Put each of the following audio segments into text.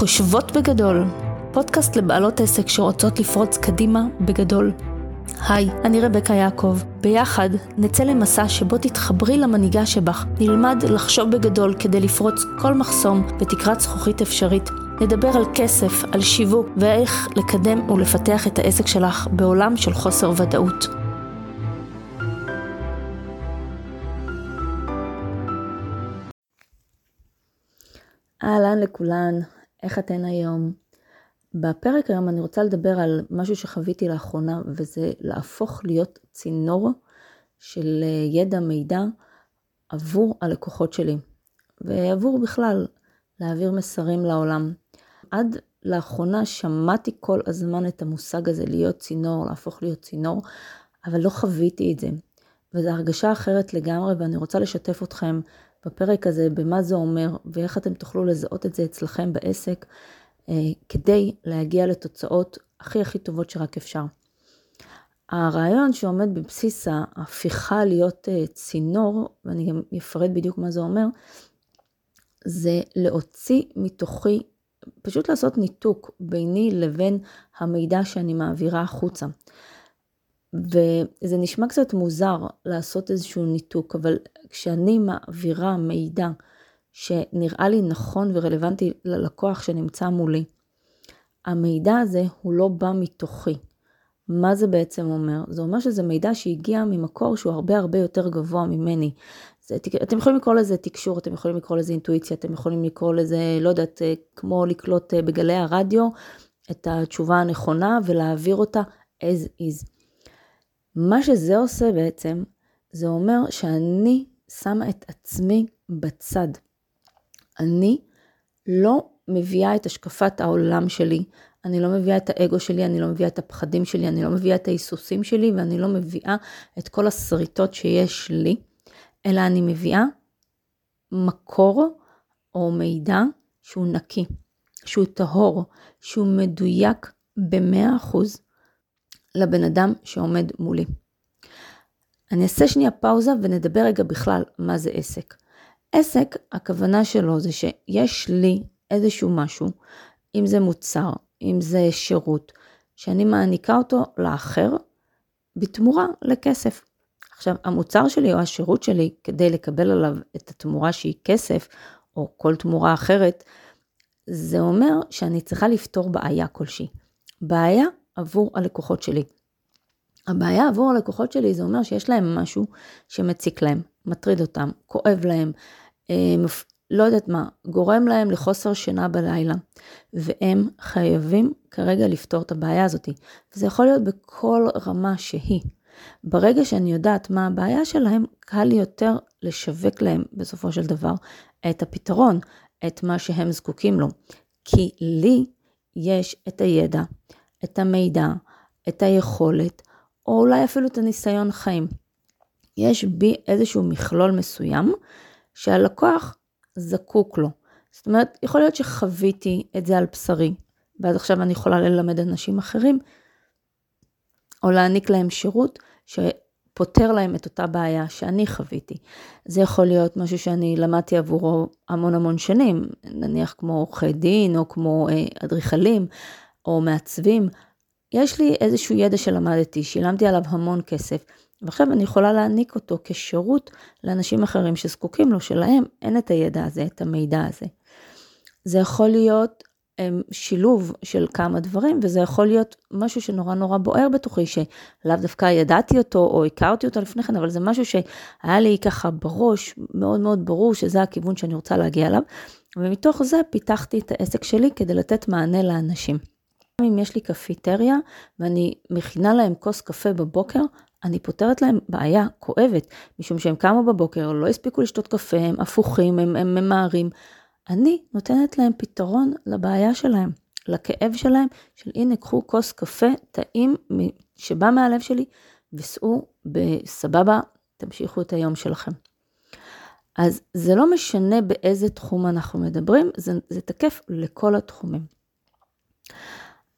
חושבות בגדול, פודקאסט לבעלות עסק שרוצות לפרוץ קדימה בגדול. היי, אני רבקה יעקב. ביחד נצא למסע שבו תתחברי למנהיגה שבך, נלמד לחשוב בגדול כדי לפרוץ כל מחסום בתקרת זכוכית אפשרית. נדבר על כסף, על שיווק ואיך לקדם ולפתח את העסק שלך בעולם של חוסר ודאות. אהלן לכולן, איך אתן היום? בפרק היום אני רוצה לדבר על משהו שחוויתי לאחרונה, וזה להפוך להיות צינור של אה, ידע מידע עבור הלקוחות שלי, ועבור בכלל להעביר מסרים לעולם. עד לאחרונה שמעתי כל הזמן את המושג הזה להיות צינור, להפוך להיות צינור, אבל לא חוויתי את זה. וזו הרגשה אחרת לגמרי, ואני רוצה לשתף אתכם בפרק הזה במה זה אומר, ואיך אתם תוכלו לזהות את זה אצלכם בעסק, אה, כדי להגיע לתוצאות הכי הכי טובות שרק אפשר. הרעיון שעומד בבסיס ההפיכה להיות אה, צינור, ואני גם אפרט בדיוק מה זה אומר, זה להוציא מתוכי, פשוט לעשות ניתוק ביני לבין המידע שאני מעבירה החוצה. וזה נשמע קצת מוזר לעשות איזשהו ניתוק, אבל כשאני מעבירה מידע שנראה לי נכון ורלוונטי ללקוח שנמצא מולי, המידע הזה הוא לא בא מתוכי. מה זה בעצם אומר? זה אומר שזה מידע שהגיע ממקור שהוא הרבה הרבה יותר גבוה ממני. זה, אתם יכולים לקרוא לזה תקשור, אתם יכולים לקרוא לזה אינטואיציה, אתם יכולים לקרוא לזה, לא יודעת, אה, כמו לקלוט אה, בגלי הרדיו את התשובה הנכונה ולהעביר אותה as is. מה שזה עושה בעצם, זה אומר שאני שמה את עצמי בצד. אני לא מביאה את השקפת העולם שלי, אני לא מביאה את האגו שלי, אני לא מביאה את הפחדים שלי, אני לא מביאה את ההיסוסים שלי, ואני לא מביאה את כל השריטות שיש לי, אלא אני מביאה מקור או מידע שהוא נקי, שהוא טהור, שהוא מדויק ב-100%, לבן אדם שעומד מולי. אני אעשה שנייה פאוזה ונדבר רגע בכלל מה זה עסק. עסק, הכוונה שלו זה שיש לי איזשהו משהו, אם זה מוצר, אם זה שירות, שאני מעניקה אותו לאחר בתמורה לכסף. עכשיו, המוצר שלי או השירות שלי, כדי לקבל עליו את התמורה שהיא כסף, או כל תמורה אחרת, זה אומר שאני צריכה לפתור בעיה כלשהי. בעיה עבור הלקוחות שלי. הבעיה עבור הלקוחות שלי זה אומר שיש להם משהו שמציק להם, מטריד אותם, כואב להם, אה, לא יודעת מה, גורם להם לחוסר שינה בלילה, והם חייבים כרגע לפתור את הבעיה הזאת. וזה יכול להיות בכל רמה שהיא. ברגע שאני יודעת מה הבעיה שלהם, קל לי יותר לשווק להם בסופו של דבר את הפתרון, את מה שהם זקוקים לו. כי לי יש את הידע, את המידע, את היכולת, או אולי אפילו את הניסיון חיים. יש בי איזשהו מכלול מסוים שהלקוח זקוק לו. זאת אומרת, יכול להיות שחוויתי את זה על בשרי, ואז עכשיו אני יכולה ללמד אנשים אחרים, או להעניק להם שירות שפותר להם את אותה בעיה שאני חוויתי. זה יכול להיות משהו שאני למדתי עבורו המון המון שנים, נניח כמו עורכי דין, או כמו אה, אדריכלים, או מעצבים. יש לי איזשהו ידע שלמדתי, שילמתי עליו המון כסף, ועכשיו אני יכולה להעניק אותו כשירות לאנשים אחרים שזקוקים לו, שלהם אין את הידע הזה, את המידע הזה. זה יכול להיות הם, שילוב של כמה דברים, וזה יכול להיות משהו שנורא נורא בוער בתוכי, שלאו דווקא ידעתי אותו או הכרתי אותו לפני כן, אבל זה משהו שהיה לי ככה בראש, מאוד מאוד ברור שזה הכיוון שאני רוצה להגיע אליו, ומתוך זה פיתחתי את העסק שלי כדי לתת מענה לאנשים. אם יש לי קפיטריה ואני מכינה להם כוס קפה בבוקר, אני פותרת להם בעיה כואבת, משום שהם קמו בבוקר, לא הספיקו לשתות קפה, הם הפוכים, הם, הם ממהרים. אני נותנת להם פתרון לבעיה שלהם, לכאב שלהם, של הנה, קחו כוס קפה טעים שבא מהלב שלי, וסעו בסבבה, תמשיכו את היום שלכם. אז זה לא משנה באיזה תחום אנחנו מדברים, זה, זה תקף לכל התחומים.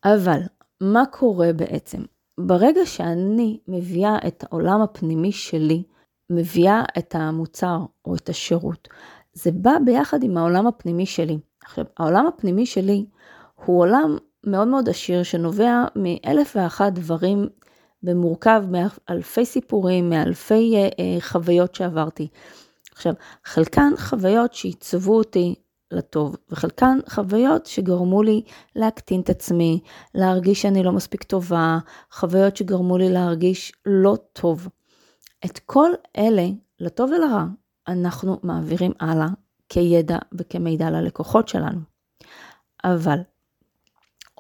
אבל מה קורה בעצם? ברגע שאני מביאה את העולם הפנימי שלי, מביאה את המוצר או את השירות, זה בא ביחד עם העולם הפנימי שלי. עכשיו, העולם הפנימי שלי הוא עולם מאוד מאוד עשיר שנובע מאלף ואחת דברים ומורכב מאלפי סיפורים, מאלפי אה, אה, חוויות שעברתי. עכשיו, חלקן חוויות שעיצבו אותי לטוב, וחלקן חוויות שגרמו לי להקטין את עצמי, להרגיש שאני לא מספיק טובה, חוויות שגרמו לי להרגיש לא טוב. את כל אלה, לטוב ולרע, אנחנו מעבירים הלאה כידע וכמידע ללקוחות שלנו. אבל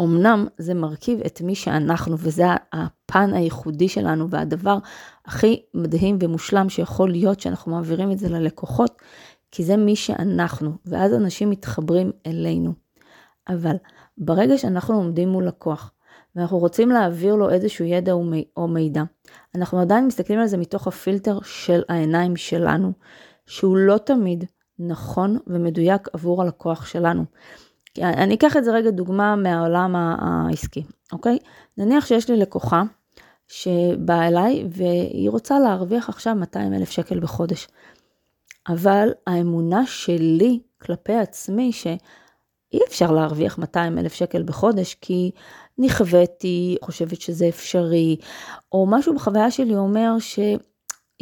אמנם זה מרכיב את מי שאנחנו, וזה הפן הייחודי שלנו, והדבר הכי מדהים ומושלם שיכול להיות שאנחנו מעבירים את זה ללקוחות, כי זה מי שאנחנו, ואז אנשים מתחברים אלינו. אבל ברגע שאנחנו עומדים מול לקוח, ואנחנו רוצים להעביר לו איזשהו ידע או מידע, אנחנו עדיין מסתכלים על זה מתוך הפילטר של העיניים שלנו, שהוא לא תמיד נכון ומדויק עבור הלקוח שלנו. אני אקח את זה רגע דוגמה מהעולם העסקי, אוקיי? נניח שיש לי לקוחה שבאה אליי והיא רוצה להרוויח עכשיו 200 אלף שקל בחודש. אבל האמונה שלי כלפי עצמי שאי אפשר להרוויח 200 אלף שקל בחודש כי נכוויתי, חושבת שזה אפשרי, או משהו בחוויה שלי אומר שהיא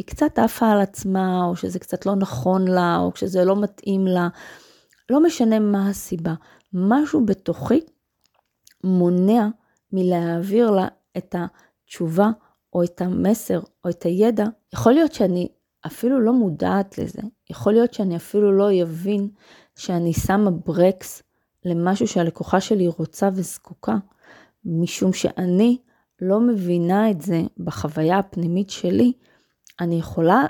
קצת עפה על עצמה, או שזה קצת לא נכון לה, או שזה לא מתאים לה. לא משנה מה הסיבה, משהו בתוכי מונע מלהעביר לה את התשובה או את המסר או את הידע. יכול להיות שאני אפילו לא מודעת לזה, יכול להיות שאני אפילו לא אבין שאני שמה ברקס למשהו שהלקוחה שלי רוצה וזקוקה, משום שאני לא מבינה את זה בחוויה הפנימית שלי, אני יכולה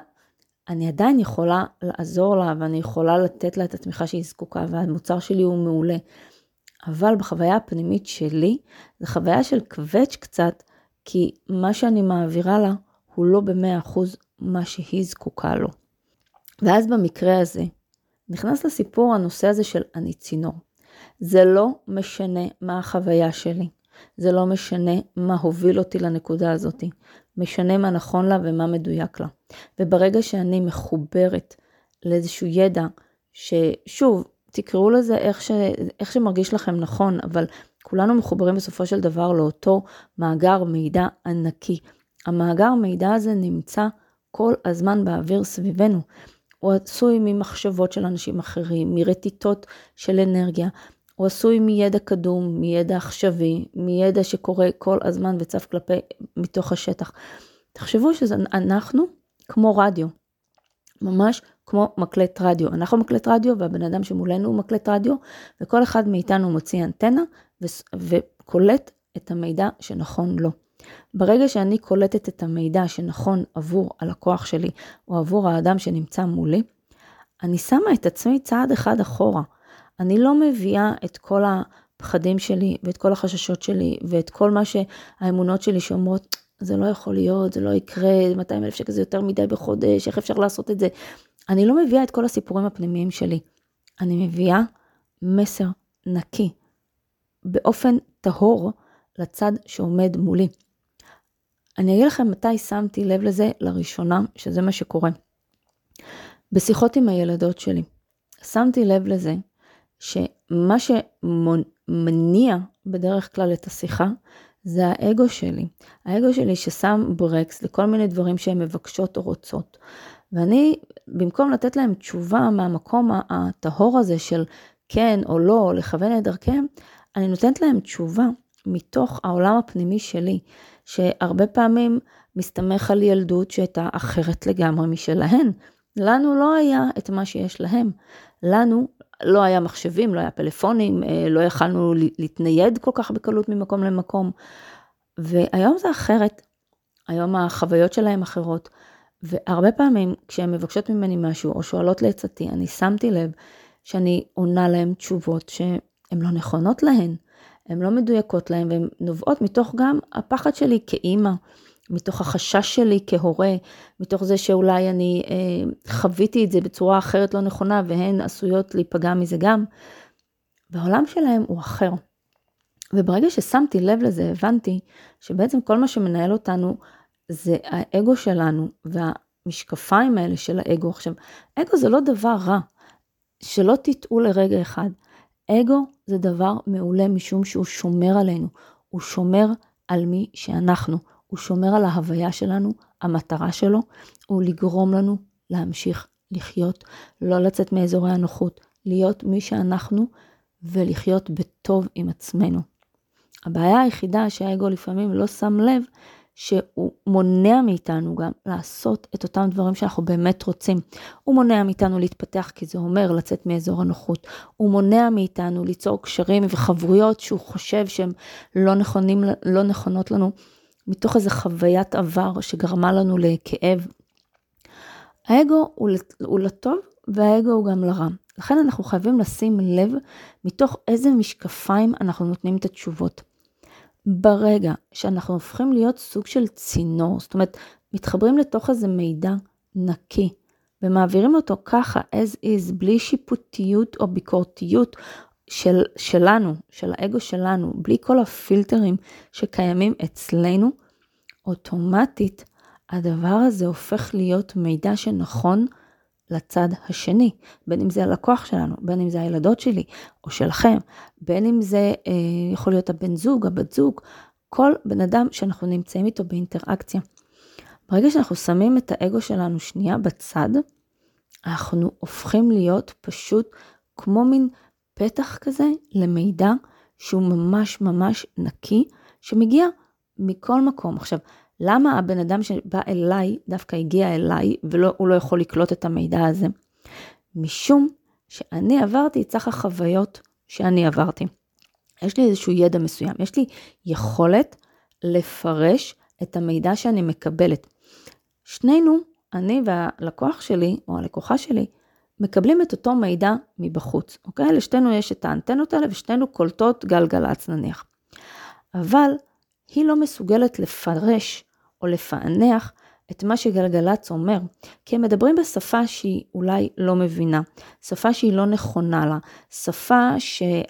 אני עדיין יכולה לעזור לה ואני יכולה לתת לה את התמיכה שהיא זקוקה והמוצר שלי הוא מעולה. אבל בחוויה הפנימית שלי, זו חוויה של קווץ' קצת, כי מה שאני מעבירה לה הוא לא במאה אחוז מה שהיא זקוקה לו. ואז במקרה הזה, נכנס לסיפור הנושא הזה של אני צינור. זה לא משנה מה החוויה שלי, זה לא משנה מה הוביל אותי לנקודה הזאתי. משנה מה נכון לה ומה מדויק לה. וברגע שאני מחוברת לאיזשהו ידע, ששוב, תקראו לזה איך, ש, איך שמרגיש לכם נכון, אבל כולנו מחוברים בסופו של דבר לאותו מאגר מידע ענקי. המאגר מידע הזה נמצא כל הזמן באוויר סביבנו. הוא עשוי ממחשבות של אנשים אחרים, מרטיטות של אנרגיה, הוא עשוי מידע קדום, מידע עכשווי, מידע שקורה כל הזמן וצף כלפי, מתוך השטח. תחשבו שאנחנו כמו רדיו, ממש כמו מקלט רדיו. אנחנו מקלט רדיו והבן אדם שמולנו הוא מקלט רדיו, וכל אחד מאיתנו מוציא אנטנה וקולט את המידע שנכון לו. ברגע שאני קולטת את המידע שנכון עבור הלקוח שלי או עבור האדם שנמצא מולי, אני שמה את עצמי צעד אחד אחורה. אני לא מביאה את כל הפחדים שלי ואת כל החששות שלי ואת כל מה שהאמונות שלי שאומרות, זה לא יכול להיות, זה לא יקרה, 200 אלף שקל זה יותר מדי בחודש, איך אפשר לעשות את זה? אני לא מביאה את כל הסיפורים הפנימיים שלי. אני מביאה מסר נקי, באופן טהור, לצד שעומד מולי. אני אגיד לכם מתי שמתי לב לזה לראשונה, שזה מה שקורה. בשיחות עם הילדות שלי, שמתי לב לזה שמה שמניע בדרך כלל את השיחה, זה האגו שלי. האגו שלי ששם ברקס לכל מיני דברים שהן מבקשות או רוצות. ואני, במקום לתת להם תשובה מהמקום הטהור הזה של כן או לא, לכוון את דרכיהם, אני נותנת להם תשובה מתוך העולם הפנימי שלי, שהרבה פעמים מסתמך על ילדות שהייתה אחרת לגמרי משלהן. לנו לא היה את מה שיש להם. לנו לא היה מחשבים, לא היה פלאפונים, אה, לא יכלנו להתנייד כל כך בקלות ממקום למקום. והיום זה אחרת, היום החוויות שלהם אחרות. והרבה פעמים כשהן מבקשות ממני משהו או שואלות לעצתי, אני שמתי לב שאני עונה להם תשובות שהן לא נכונות להן, הן לא מדויקות להן והן נובעות מתוך גם הפחד שלי כאימא. מתוך החשש שלי כהורה, מתוך זה שאולי אני אה, חוויתי את זה בצורה אחרת לא נכונה והן עשויות להיפגע מזה גם. והעולם שלהם הוא אחר. וברגע ששמתי לב לזה, הבנתי שבעצם כל מה שמנהל אותנו זה האגו שלנו והמשקפיים האלה של האגו. עכשיו, אגו זה לא דבר רע, שלא תטעו לרגע אחד. אגו זה דבר מעולה משום שהוא שומר עלינו, הוא שומר על מי שאנחנו, הוא שומר על ההוויה שלנו, המטרה שלו הוא לגרום לנו להמשיך לחיות, לא לצאת מאזורי הנוחות, להיות מי שאנחנו ולחיות בטוב עם עצמנו. הבעיה היחידה שהאגו לפעמים לא שם לב, שהוא מונע מאיתנו גם לעשות את אותם דברים שאנחנו באמת רוצים. הוא מונע מאיתנו להתפתח, כי זה אומר לצאת מאזור הנוחות. הוא מונע מאיתנו ליצור קשרים וחברויות שהוא חושב שהן לא, נכונים, לא נכונות לנו, מתוך איזו חוויית עבר שגרמה לנו לכאב. האגו הוא לטוב והאגו הוא גם לרע. לכן אנחנו חייבים לשים לב מתוך איזה משקפיים אנחנו נותנים את התשובות. ברגע שאנחנו הופכים להיות סוג של צינור, זאת אומרת, מתחברים לתוך איזה מידע נקי, ומעבירים אותו ככה, as is, בלי שיפוטיות או ביקורתיות של, שלנו, של האגו שלנו, בלי כל הפילטרים שקיימים אצלנו, אוטומטית הדבר הזה הופך להיות מידע שנכון לצד השני, בין אם זה הלקוח שלנו, בין אם זה הילדות שלי או שלכם, בין אם זה אה, יכול להיות הבן זוג, הבת זוג, כל בן אדם שאנחנו נמצאים איתו באינטראקציה. ברגע שאנחנו שמים את האגו שלנו שנייה בצד, אנחנו הופכים להיות פשוט כמו מין פתח כזה למידע שהוא ממש ממש נקי, שמגיע מכל מקום. עכשיו, למה הבן אדם שבא אליי דווקא הגיע אליי והוא לא יכול לקלוט את המידע הזה? משום שאני עברתי את סך החוויות שאני עברתי. יש לי איזשהו ידע מסוים, יש לי יכולת לפרש את המידע שאני מקבלת. שנינו, אני והלקוח שלי, או הלקוחה שלי, מקבלים את אותו מידע מבחוץ, אוקיי? לשתינו יש את האנטנות האלה ושתינו קולטות גלגלצ נניח. אבל היא לא מסוגלת לפרש או לפענח את מה שגלגלצ אומר, כי הם מדברים בשפה שהיא אולי לא מבינה, שפה שהיא לא נכונה לה, שפה שה...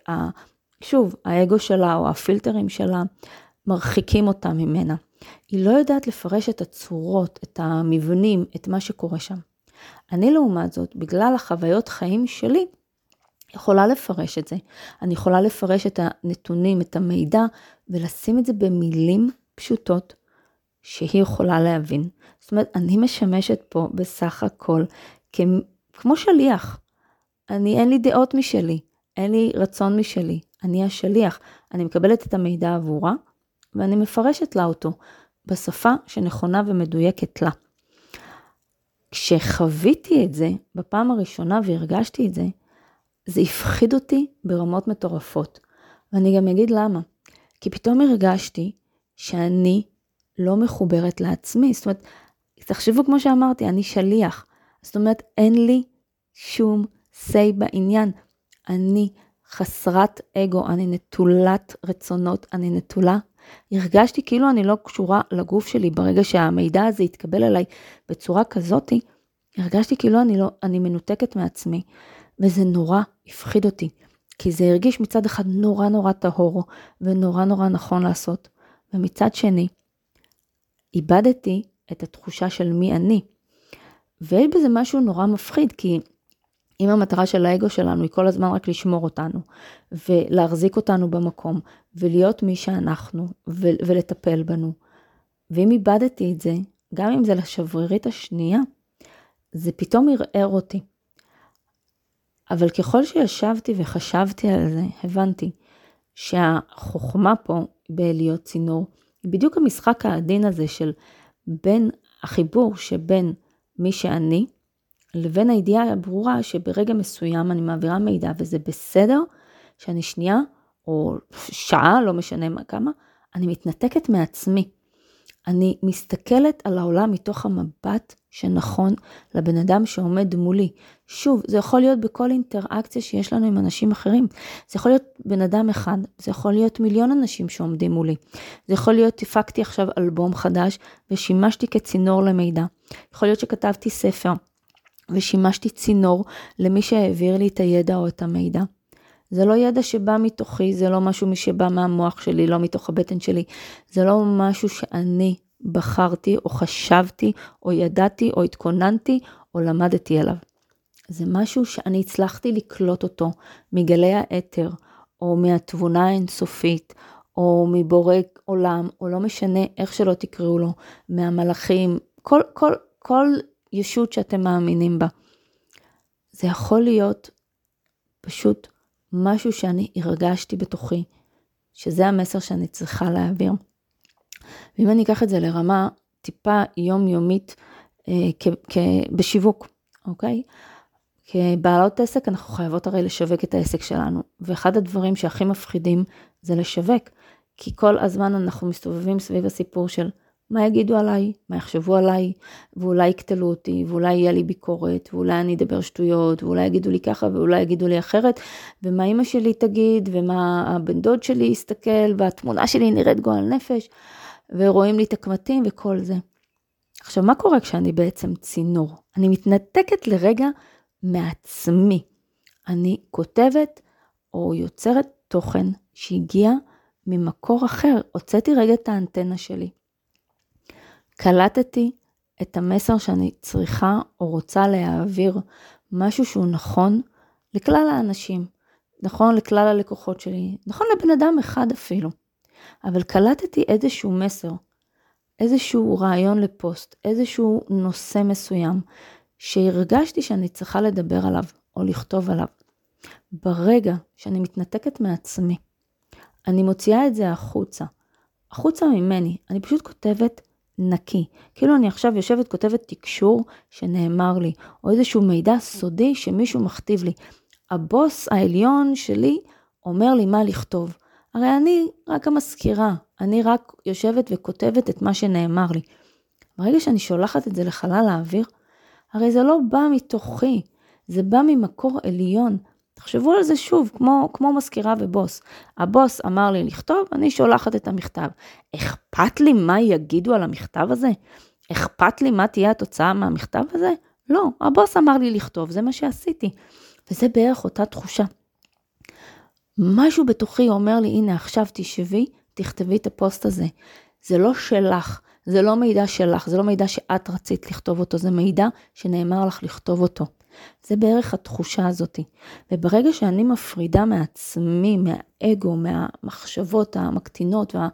שוב, האגו שלה או הפילטרים שלה מרחיקים אותה ממנה. היא לא יודעת לפרש את הצורות, את המבנים, את מה שקורה שם. אני לעומת זאת, בגלל החוויות חיים שלי, יכולה לפרש את זה. אני יכולה לפרש את הנתונים, את המידע, ולשים את זה במילים פשוטות שהיא יכולה להבין. זאת אומרת, אני משמשת פה בסך הכל כמו שליח. אני, אין לי דעות משלי, אין לי רצון משלי, אני השליח. אני מקבלת את המידע עבורה, ואני מפרשת לה אותו בשפה שנכונה ומדויקת לה. כשחוויתי את זה בפעם הראשונה והרגשתי את זה, זה הפחיד אותי ברמות מטורפות. ואני גם אגיד למה. כי פתאום הרגשתי שאני לא מחוברת לעצמי. זאת אומרת, תחשבו כמו שאמרתי, אני שליח. זאת אומרת, אין לי שום say בעניין. אני חסרת אגו, אני נטולת רצונות, אני נטולה. הרגשתי כאילו אני לא קשורה לגוף שלי ברגע שהמידע הזה התקבל אליי בצורה כזאתי, הרגשתי כאילו אני, לא, אני מנותקת מעצמי, וזה נורא הפחיד אותי, כי זה הרגיש מצד אחד נורא נורא טהור ונורא נורא נכון לעשות, ומצד שני, איבדתי את התחושה של מי אני. ויש בזה משהו נורא מפחיד, כי אם המטרה של האגו שלנו היא כל הזמן רק לשמור אותנו, ולהחזיק אותנו במקום, ולהיות מי שאנחנו, ו- ולטפל בנו, ואם איבדתי את זה, גם אם זה לשברירית השנייה, זה פתאום ערער אותי. אבל ככל שישבתי וחשבתי על זה, הבנתי שהחוכמה פה בלהיות צינור, בדיוק המשחק העדין הזה של בין החיבור שבין מי שאני, לבין הידיעה הברורה שברגע מסוים אני מעבירה מידע וזה בסדר שאני שנייה או שעה, לא משנה מה כמה, אני מתנתקת מעצמי. אני מסתכלת על העולם מתוך המבט שנכון לבן אדם שעומד מולי. שוב, זה יכול להיות בכל אינטראקציה שיש לנו עם אנשים אחרים. זה יכול להיות בן אדם אחד, זה יכול להיות מיליון אנשים שעומדים מולי. זה יכול להיות, הפקתי עכשיו אלבום חדש ושימשתי כצינור למידע. יכול להיות שכתבתי ספר ושימשתי צינור למי שהעביר לי את הידע או את המידע. זה לא ידע שבא מתוכי, זה לא משהו שבא מהמוח שלי, לא מתוך הבטן שלי. זה לא משהו שאני בחרתי או חשבתי או ידעתי או התכוננתי או למדתי עליו. זה משהו שאני הצלחתי לקלוט אותו מגלי האתר, או מהתבונה האינסופית, או מבורא עולם, או לא משנה איך שלא תקראו לו, מהמלאכים, כל, כל, כל ישות שאתם מאמינים בה. זה יכול להיות פשוט משהו שאני הרגשתי בתוכי, שזה המסר שאני צריכה להעביר. ואם אני אקח את זה לרמה טיפה יומיומית אה, בשיווק, אוקיי? כבעלות עסק אנחנו חייבות הרי לשווק את העסק שלנו, ואחד הדברים שהכי מפחידים זה לשווק, כי כל הזמן אנחנו מסתובבים סביב הסיפור של מה יגידו עליי, מה יחשבו עליי, ואולי יקטלו אותי, ואולי יהיה לי ביקורת, ואולי אני אדבר שטויות, ואולי יגידו לי ככה, ואולי יגידו לי אחרת, ומה אימא שלי תגיד, ומה הבן דוד שלי יסתכל, והתמונה שלי נראית גועל נפש, ורואים לי את הקמטים וכל זה. עכשיו, מה קורה כשאני בעצם צינור? אני מתנתקת לרגע מעצמי. אני כותבת או יוצרת תוכן שהגיע ממקור אחר, הוצאתי רגע את האנטנה שלי. קלטתי את המסר שאני צריכה או רוצה להעביר, משהו שהוא נכון לכלל האנשים, נכון לכלל הלקוחות שלי, נכון לבן אדם אחד אפילו. אבל קלטתי איזשהו מסר, איזשהו רעיון לפוסט, איזשהו נושא מסוים, שהרגשתי שאני צריכה לדבר עליו או לכתוב עליו. ברגע שאני מתנתקת מעצמי, אני מוציאה את זה החוצה, החוצה ממני, אני פשוט כותבת נקי. כאילו אני עכשיו יושבת כותבת תקשור שנאמר לי, או איזשהו מידע סודי שמישהו מכתיב לי. הבוס העליון שלי אומר לי מה לכתוב. הרי אני רק המזכירה, אני רק יושבת וכותבת את מה שנאמר לי. ברגע שאני שולחת את זה לחלל האוויר, הרי זה לא בא מתוכי, זה בא ממקור עליון. תחשבו על זה שוב, כמו, כמו מזכירה ובוס. הבוס אמר לי לכתוב, אני שולחת את המכתב. אכפת לי מה יגידו על המכתב הזה? אכפת לי מה תהיה התוצאה מהמכתב הזה? לא, הבוס אמר לי לכתוב, זה מה שעשיתי. וזה בערך אותה תחושה. משהו בתוכי אומר לי, הנה עכשיו תשבי, תכתבי את הפוסט הזה. זה לא שלך, זה לא מידע שלך, זה לא מידע שאת רצית לכתוב אותו, זה מידע שנאמר לך לכתוב אותו. זה בערך התחושה הזאתי. וברגע שאני מפרידה מעצמי, מהאגו, מהמחשבות המקטינות וה,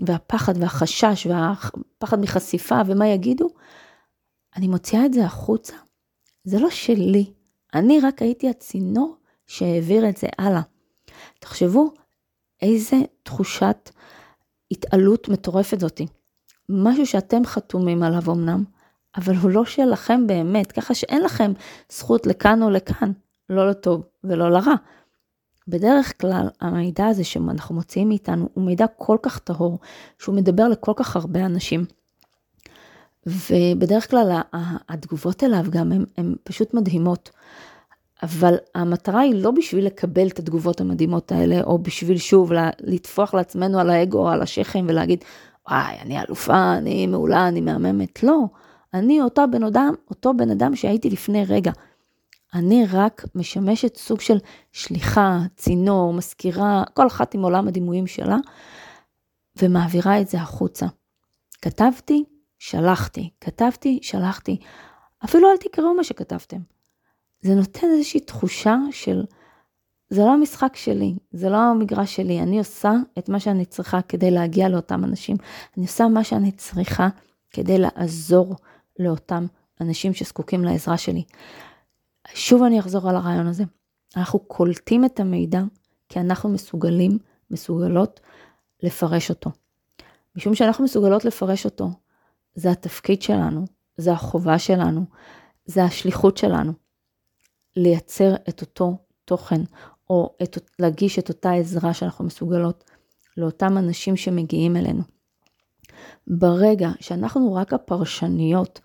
והפחד והחשש והפחד מחשיפה ומה יגידו, אני מוציאה את זה החוצה. זה לא שלי, אני רק הייתי הצינור שהעביר את זה הלאה. תחשבו איזה תחושת התעלות מטורפת זאתי. משהו שאתם חתומים עליו אמנם, אבל הוא לא שלכם באמת, ככה שאין לכם זכות לכאן או לכאן, לא לטוב ולא לרע. בדרך כלל המידע הזה שאנחנו מוציאים מאיתנו הוא מידע כל כך טהור, שהוא מדבר לכל כך הרבה אנשים. ובדרך כלל התגובות אליו גם הן פשוט מדהימות. אבל המטרה היא לא בשביל לקבל את התגובות המדהימות האלה, או בשביל שוב לטפוח לעצמנו על האגו על השכם ולהגיד, וואי, אני אלופה, אני מעולה, אני מהממת. לא, אני אותו בן אדם, אותו בן אדם שהייתי לפני רגע. אני רק משמשת סוג של שליחה, צינור, מזכירה, כל אחת עם עולם הדימויים שלה, ומעבירה את זה החוצה. כתבתי, שלחתי, כתבתי, שלחתי. אפילו אל תקראו מה שכתבתם. זה נותן איזושהי תחושה של, זה לא המשחק שלי, זה לא המגרש שלי, אני עושה את מה שאני צריכה כדי להגיע לאותם אנשים. אני עושה מה שאני צריכה כדי לעזור לאותם אנשים שזקוקים לעזרה שלי. שוב אני אחזור על הרעיון הזה. אנחנו קולטים את המידע כי אנחנו מסוגלים, מסוגלות לפרש אותו. משום שאנחנו מסוגלות לפרש אותו, זה התפקיד שלנו, זה החובה שלנו, זה השליחות שלנו. לייצר את אותו תוכן, או את, להגיש את אותה עזרה שאנחנו מסוגלות לאותם אנשים שמגיעים אלינו. ברגע שאנחנו רק הפרשניות,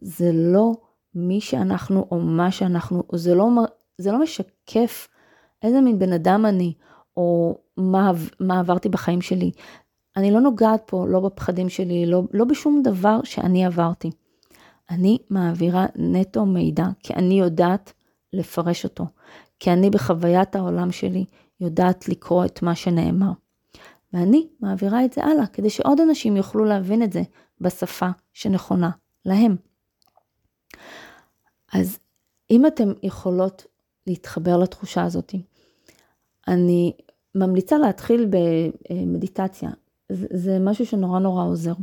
זה לא מי שאנחנו או מה שאנחנו, או זה לא, זה לא משקף איזה מין בן אדם אני, או מה, מה עברתי בחיים שלי. אני לא נוגעת פה לא בפחדים שלי, לא, לא בשום דבר שאני עברתי. אני מעבירה נטו מידע, כי אני יודעת לפרש אותו, כי אני בחוויית העולם שלי יודעת לקרוא את מה שנאמר. ואני מעבירה את זה הלאה, כדי שעוד אנשים יוכלו להבין את זה בשפה שנכונה להם. אז אם אתן יכולות להתחבר לתחושה הזאת, אני ממליצה להתחיל במדיטציה. זה, זה משהו שנורא נורא עוזר.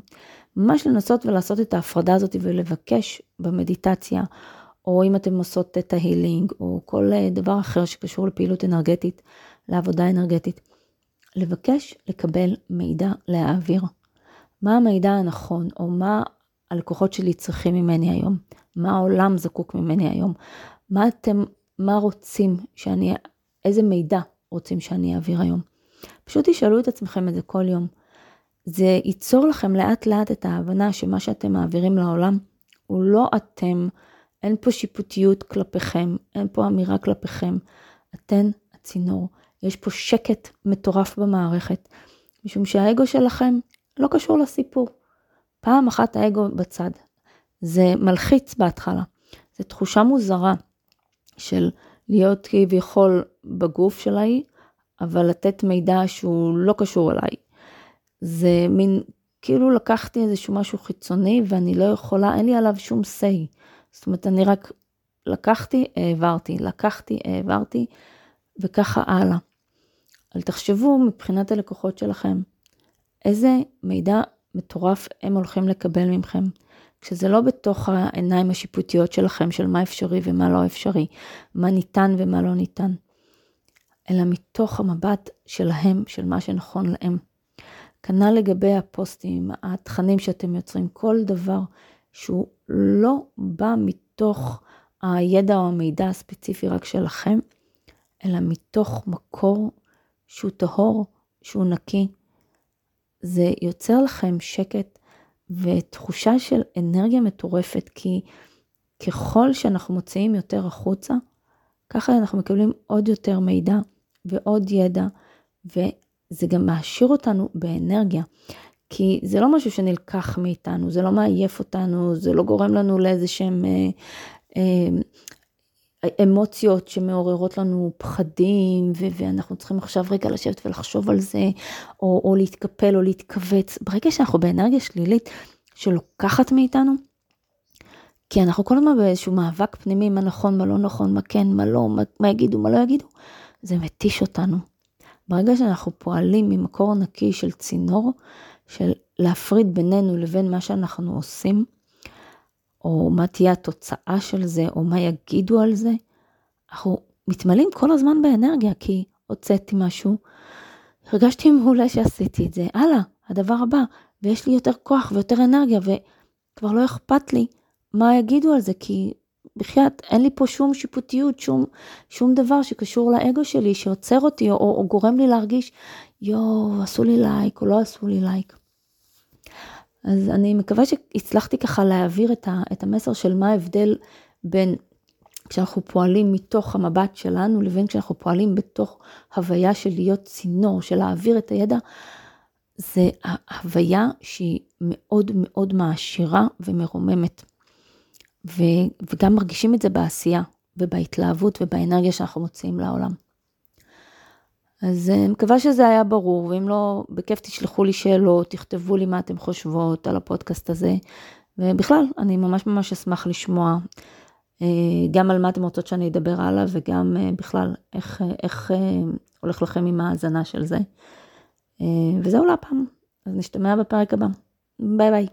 ממש לנסות ולעשות את ההפרדה הזאת ולבקש במדיטציה, או אם אתן עושות את ההילינג, או כל דבר אחר שקשור לפעילות אנרגטית, לעבודה אנרגטית, לבקש לקבל מידע להעביר. מה המידע הנכון, או מה הלקוחות שלי צריכים ממני היום, מה העולם זקוק ממני היום, מה אתם, מה רוצים שאני, איזה מידע רוצים שאני אעביר היום. פשוט תשאלו את עצמכם את זה כל יום. זה ייצור לכם לאט לאט את ההבנה שמה שאתם מעבירים לעולם הוא לא אתם, אין פה שיפוטיות כלפיכם, אין פה אמירה כלפיכם. אתן הצינור. יש פה שקט מטורף במערכת, משום שהאגו שלכם לא קשור לסיפור. פעם אחת האגו בצד. זה מלחיץ בהתחלה. זו תחושה מוזרה של להיות כביכול בגוף של ההיא, אבל לתת מידע שהוא לא קשור אליי. זה מין, כאילו לקחתי איזשהו משהו חיצוני ואני לא יכולה, אין לי עליו שום say. זאת אומרת, אני רק לקחתי, העברתי, לקחתי, העברתי, וככה הלאה. אבל תחשבו מבחינת הלקוחות שלכם, איזה מידע מטורף הם הולכים לקבל מכם. כשזה לא בתוך העיניים השיפוטיות שלכם של מה אפשרי ומה לא אפשרי, מה ניתן ומה לא ניתן, אלא מתוך המבט שלהם, של מה שנכון להם. כנ"ל לגבי הפוסטים, התכנים שאתם יוצרים, כל דבר שהוא לא בא מתוך הידע או המידע הספציפי רק שלכם, אלא מתוך מקור שהוא טהור, שהוא נקי. זה יוצר לכם שקט ותחושה של אנרגיה מטורפת, כי ככל שאנחנו מוציאים יותר החוצה, ככה אנחנו מקבלים עוד יותר מידע ועוד ידע, וזה גם מעשיר אותנו באנרגיה. כי זה לא משהו שנלקח מאיתנו, זה לא מעייף אותנו, זה לא גורם לנו לאיזה שהם אה, אה, אמוציות שמעוררות לנו פחדים, ו- ואנחנו צריכים עכשיו רגע לשבת ולחשוב על זה, או, או להתקפל או להתכווץ. ברגע שאנחנו באנרגיה שלילית שלוקחת מאיתנו, כי אנחנו כל הזמן באיזשהו מאבק פנימי, מה נכון, מה לא נכון, מה כן, מה לא, מה, מה יגידו, מה לא יגידו, זה מתיש אותנו. ברגע שאנחנו פועלים ממקור נקי של צינור, של להפריד בינינו לבין מה שאנחנו עושים, או מה תהיה התוצאה של זה, או מה יגידו על זה, אנחנו מתמלאים כל הזמן באנרגיה, כי הוצאתי משהו, הרגשתי מעולה שעשיתי את זה, הלאה, הדבר הבא, ויש לי יותר כוח ויותר אנרגיה, וכבר לא אכפת לי מה יגידו על זה, כי בחייאת, אין לי פה שום שיפוטיות, שום, שום דבר שקשור לאגו שלי, שעוצר אותי, או, או גורם לי להרגיש, יואו, עשו לי לייק, או לא עשו לי לייק. אז אני מקווה שהצלחתי ככה להעביר את, ה, את המסר של מה ההבדל בין כשאנחנו פועלים מתוך המבט שלנו לבין כשאנחנו פועלים בתוך הוויה של להיות צינור, של להעביר את הידע, זה הוויה שהיא מאוד מאוד מעשירה ומרוממת. ו, וגם מרגישים את זה בעשייה ובהתלהבות ובאנרגיה שאנחנו מוציאים לעולם. אז אני אה, מקווה שזה היה ברור, ואם לא, בכיף תשלחו לי שאלות, תכתבו לי מה אתם חושבות על הפודקאסט הזה. ובכלל, אני ממש ממש אשמח לשמוע אה, גם על מה אתם רוצות שאני אדבר הלאה, וגם אה, בכלל, איך, איך הולך לכם עם ההאזנה של זה. וזהו להפעם, אז נשתמע בפרק הבא. ביי ביי.